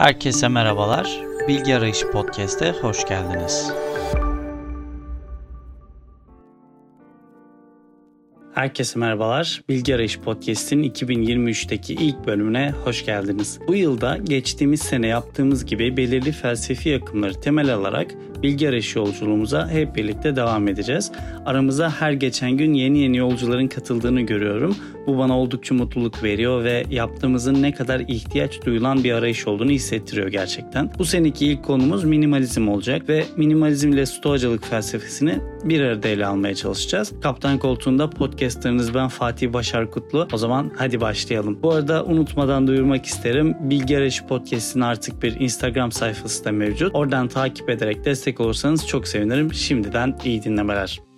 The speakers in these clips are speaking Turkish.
Herkese merhabalar. Bilgi Arayışı Podcast'e hoş geldiniz. Herkese merhabalar. Bilgi Arayış Podcast'in 2023'teki ilk bölümüne hoş geldiniz. Bu yılda geçtiğimiz sene yaptığımız gibi belirli felsefi akımları temel alarak bilgi arayışı yolculuğumuza hep birlikte devam edeceğiz. Aramıza her geçen gün yeni yeni yolcuların katıldığını görüyorum. Bu bana oldukça mutluluk veriyor ve yaptığımızın ne kadar ihtiyaç duyulan bir arayış olduğunu hissettiriyor gerçekten. Bu seneki ilk konumuz minimalizm olacak ve minimalizm ile stoacılık felsefesini bir arada ele almaya çalışacağız. Kaptan koltuğunda podcastlarınız ben Fatih Başar Kutlu. O zaman hadi başlayalım. Bu arada unutmadan duyurmak isterim. Bilgi Arayışı Podcast'in artık bir Instagram sayfası da mevcut. Oradan takip ederek destek olursanız çok sevinirim. Şimdiden iyi dinlemeler.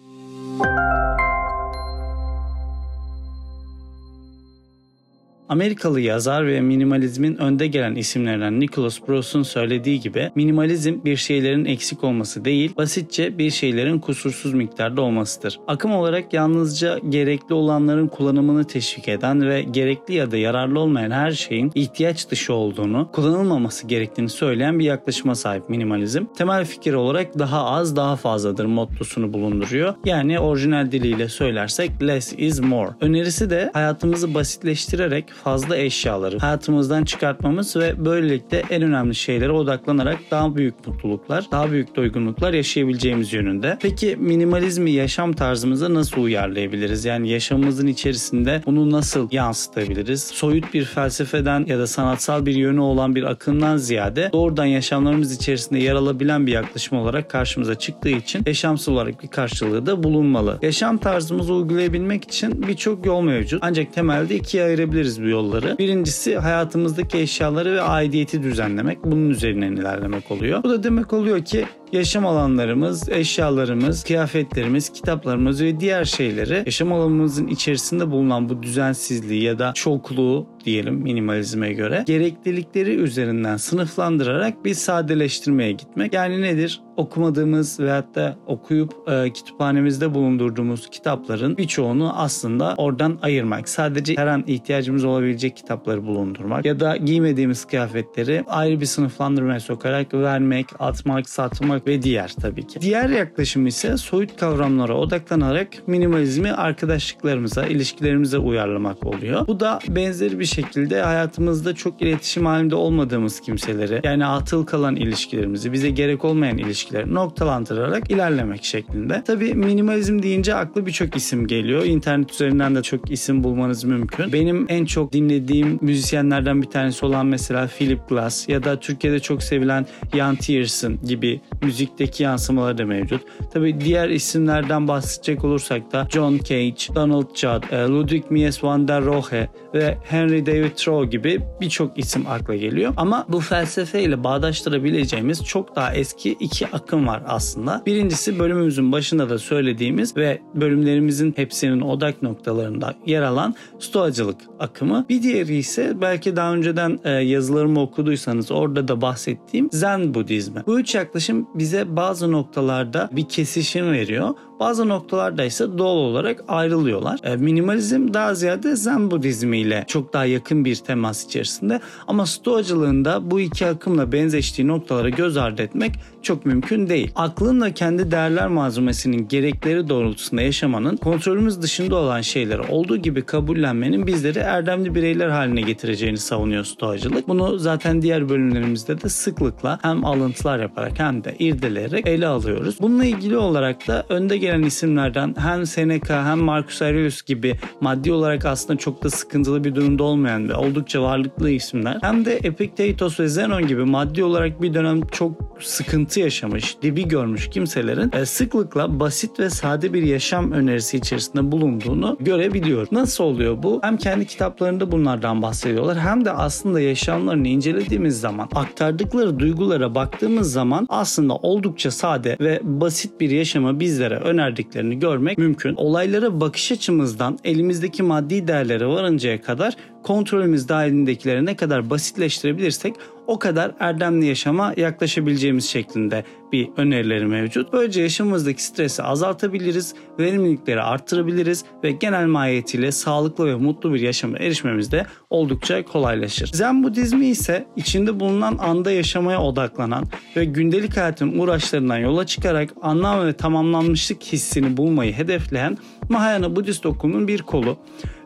Amerikalı yazar ve minimalizmin önde gelen isimlerinden Nicholas Bruce'un söylediği gibi minimalizm bir şeylerin eksik olması değil, basitçe bir şeylerin kusursuz miktarda olmasıdır. Akım olarak yalnızca gerekli olanların kullanımını teşvik eden ve gerekli ya da yararlı olmayan her şeyin ihtiyaç dışı olduğunu, kullanılmaması gerektiğini söyleyen bir yaklaşıma sahip minimalizm. Temel fikir olarak daha az daha fazladır mottosunu bulunduruyor. Yani orijinal diliyle söylersek less is more. Önerisi de hayatımızı basitleştirerek fazla eşyaları hayatımızdan çıkartmamız ve böylelikle en önemli şeylere odaklanarak daha büyük mutluluklar, daha büyük doygunluklar yaşayabileceğimiz yönünde. Peki minimalizmi yaşam tarzımıza nasıl uyarlayabiliriz? Yani yaşamımızın içerisinde bunu nasıl yansıtabiliriz? Soyut bir felsefeden ya da sanatsal bir yönü olan bir akımdan ziyade doğrudan yaşamlarımız içerisinde yer alabilen bir yaklaşım olarak karşımıza çıktığı için yaşamsal olarak bir karşılığı da bulunmalı. Yaşam tarzımızı uygulayabilmek için birçok yol mevcut. Ancak temelde ikiye ayırabiliriz bu yolları. Birincisi hayatımızdaki eşyaları ve aidiyeti düzenlemek. Bunun üzerinden ilerlemek oluyor. Bu da demek oluyor ki yaşam alanlarımız, eşyalarımız, kıyafetlerimiz, kitaplarımız ve diğer şeyleri yaşam alanımızın içerisinde bulunan bu düzensizliği ya da çokluğu diyelim minimalizme göre gereklilikleri üzerinden sınıflandırarak bir sadeleştirmeye gitmek. Yani nedir? Okumadığımız veyahut da okuyup e, kütüphanemizde bulundurduğumuz kitapların birçoğunu aslında oradan ayırmak. Sadece her an ihtiyacımız olabilecek kitapları bulundurmak ya da giymediğimiz kıyafetleri ayrı bir sınıflandırmaya sokarak vermek, atmak, satmak ve diğer tabii ki. Diğer yaklaşım ise soyut kavramlara odaklanarak minimalizmi arkadaşlıklarımıza, ilişkilerimize uyarlamak oluyor. Bu da benzeri bir şekilde hayatımızda çok iletişim halinde olmadığımız kimseleri yani atıl kalan ilişkilerimizi, bize gerek olmayan ilişkileri noktalandırarak ilerlemek şeklinde. Tabii minimalizm deyince aklı birçok isim geliyor. İnternet üzerinden de çok isim bulmanız mümkün. Benim en çok dinlediğim müzisyenlerden bir tanesi olan mesela Philip Glass ya da Türkiye'de çok sevilen Jan Tiersen gibi müzikteki yansımaları da mevcut. Tabii diğer isimlerden bahsedecek olursak da John Cage, Donald Judd, e, Ludwig Mies van der Rohe ve Henry David Thoreau gibi birçok isim akla geliyor. Ama bu felsefeyle bağdaştırabileceğimiz çok daha eski iki akım var aslında. Birincisi bölümümüzün başında da söylediğimiz ve bölümlerimizin hepsinin odak noktalarında yer alan stoacılık akımı. Bir diğeri ise belki daha önceden e, yazılarımı okuduysanız orada da bahsettiğim Zen Budizmi. Bu üç yaklaşım bize bazı noktalarda bir kesişim veriyor. Bazı noktalarda ise doğal olarak ayrılıyorlar. E, minimalizm daha ziyade Zen Budizmi ile çok daha yakın bir temas içerisinde ama Stoacılığında bu iki akımla benzeştiği noktaları göz ardı etmek çok mümkün değil. Aklınla kendi değerler malzemesinin gerekleri doğrultusunda yaşamanın kontrolümüz dışında olan şeyleri olduğu gibi kabullenmenin bizleri erdemli bireyler haline getireceğini savunuyor Stoacılık. Bunu zaten diğer bölümlerimizde de sıklıkla hem alıntılar yaparak hem de irdeleyerek ele alıyoruz. Bununla ilgili olarak da önde gelen isimlerden hem Seneca hem Marcus Aurelius gibi maddi olarak aslında çok da sıkıntılı bir durumda olmayan ve oldukça varlıklı isimler hem de Epictetus ve Zenon gibi maddi olarak bir dönem çok sıkıntı yaşamış, dibi görmüş kimselerin e, sıklıkla basit ve sade bir yaşam önerisi içerisinde bulunduğunu görebiliyor. Nasıl oluyor bu? Hem kendi kitaplarında bunlardan bahsediyorlar hem de aslında yaşamlarını incelediğimiz zaman aktardıkları duygulara baktığımız zaman aslında oldukça sade ve basit bir yaşamı bizlere önerdiklerini görmek mümkün. Olaylara bakış açımızdan elimizdeki maddi değerlere varıncaya kadar kontrolümüz dahilindekileri ne kadar basitleştirebilirsek o kadar erdemli yaşama yaklaşabileceğimiz şeklinde bir önerileri mevcut. Böylece yaşamımızdaki stresi azaltabiliriz, verimlilikleri arttırabiliriz ve genel mahiyetiyle sağlıklı ve mutlu bir yaşama erişmemiz de oldukça kolaylaşır. Zen Budizmi ise içinde bulunan anda yaşamaya odaklanan ve gündelik hayatın uğraşlarından yola çıkarak anlam ve tamamlanmışlık hissini bulmayı hedefleyen Mahayana Budist okumunun bir kolu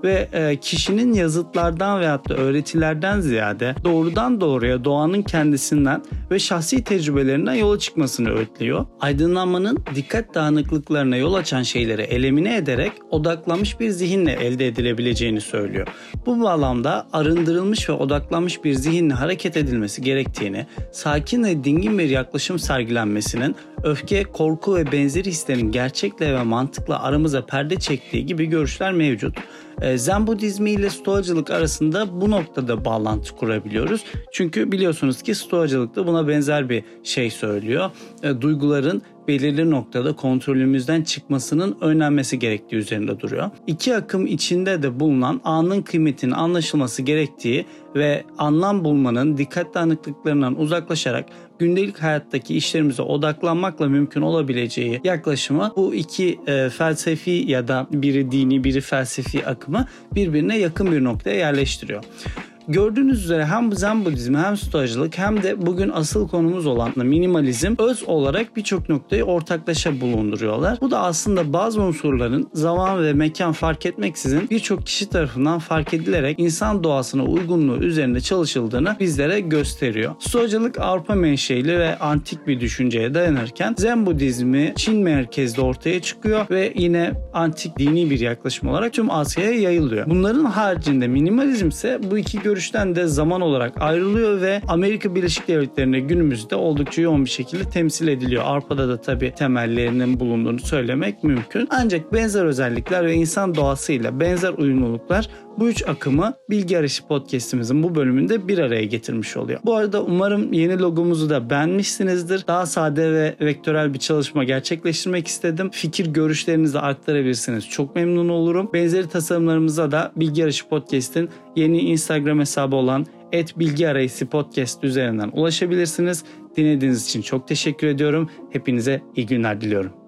ve e, kişinin yazıtlardan veyahut da öğretilerden ziyade doğrudan doğruya doğanın kendisinden ve şahsi tecrübelerinden yola çıkmasını öğütlüyor. Aydınlanmanın dikkat dağınıklıklarına yol açan şeyleri elemine ederek odaklanmış bir zihinle elde edilebileceğini söylüyor. Bu bağlamda arındırılmış ve odaklanmış bir zihinle hareket edilmesi gerektiğini, sakin ve dingin bir yaklaşım sergilenmesinin öfke, korku ve benzeri hislerin gerçekle ve mantıkla aramıza perde çektiği gibi görüşler mevcut. Ee, Zen Budizmi ile Stoacılık arasında bu noktada bağlantı kurabiliyoruz. Çünkü biliyorsunuz ki Stoacılık da buna benzer bir şey söylüyor. E, duyguların belirli noktada kontrolümüzden çıkmasının önlenmesi gerektiği üzerinde duruyor. İki akım içinde de bulunan anın kıymetinin anlaşılması gerektiği ve anlam bulmanın dikkat dağınıklıklarından uzaklaşarak gündelik hayattaki işlerimize odaklanmakla mümkün olabileceği yaklaşımı bu iki e, felsefi ya da biri dini biri felsefi akımı birbirine yakın bir noktaya yerleştiriyor. Gördüğünüz üzere hem Zen Budizmi hem Stoacılık hem de bugün asıl konumuz olan minimalizm öz olarak birçok noktayı ortaklaşa bulunduruyorlar. Bu da aslında bazı unsurların zaman ve mekan fark etmeksizin birçok kişi tarafından fark edilerek insan doğasına uygunluğu üzerinde çalışıldığını bizlere gösteriyor. Stoacılık Avrupa menşeli ve antik bir düşünceye dayanırken Zen Budizmi Çin merkezli ortaya çıkıyor ve yine antik dini bir yaklaşım olarak tüm Asya'ya yayılıyor. Bunların haricinde minimalizm ise bu iki görüş görüşten de zaman olarak ayrılıyor ve Amerika Birleşik Devletleri'nde günümüzde oldukça yoğun bir şekilde temsil ediliyor. Avrupa'da da tabii temellerinin bulunduğunu söylemek mümkün. Ancak benzer özellikler ve insan doğasıyla benzer uyumluluklar bu üç akımı Bilgi Arayışı Podcast'imizin bu bölümünde bir araya getirmiş oluyor. Bu arada umarım yeni logomuzu da beğenmişsinizdir. Daha sade ve vektörel bir çalışma gerçekleştirmek istedim. Fikir görüşlerinizi aktarabilirsiniz. Çok memnun olurum. Benzeri tasarımlarımıza da Bilgi Arayışı Podcast'in yeni Instagram hesabı olan et bilgi arayısı podcast üzerinden ulaşabilirsiniz. Dinlediğiniz için çok teşekkür ediyorum. Hepinize iyi günler diliyorum.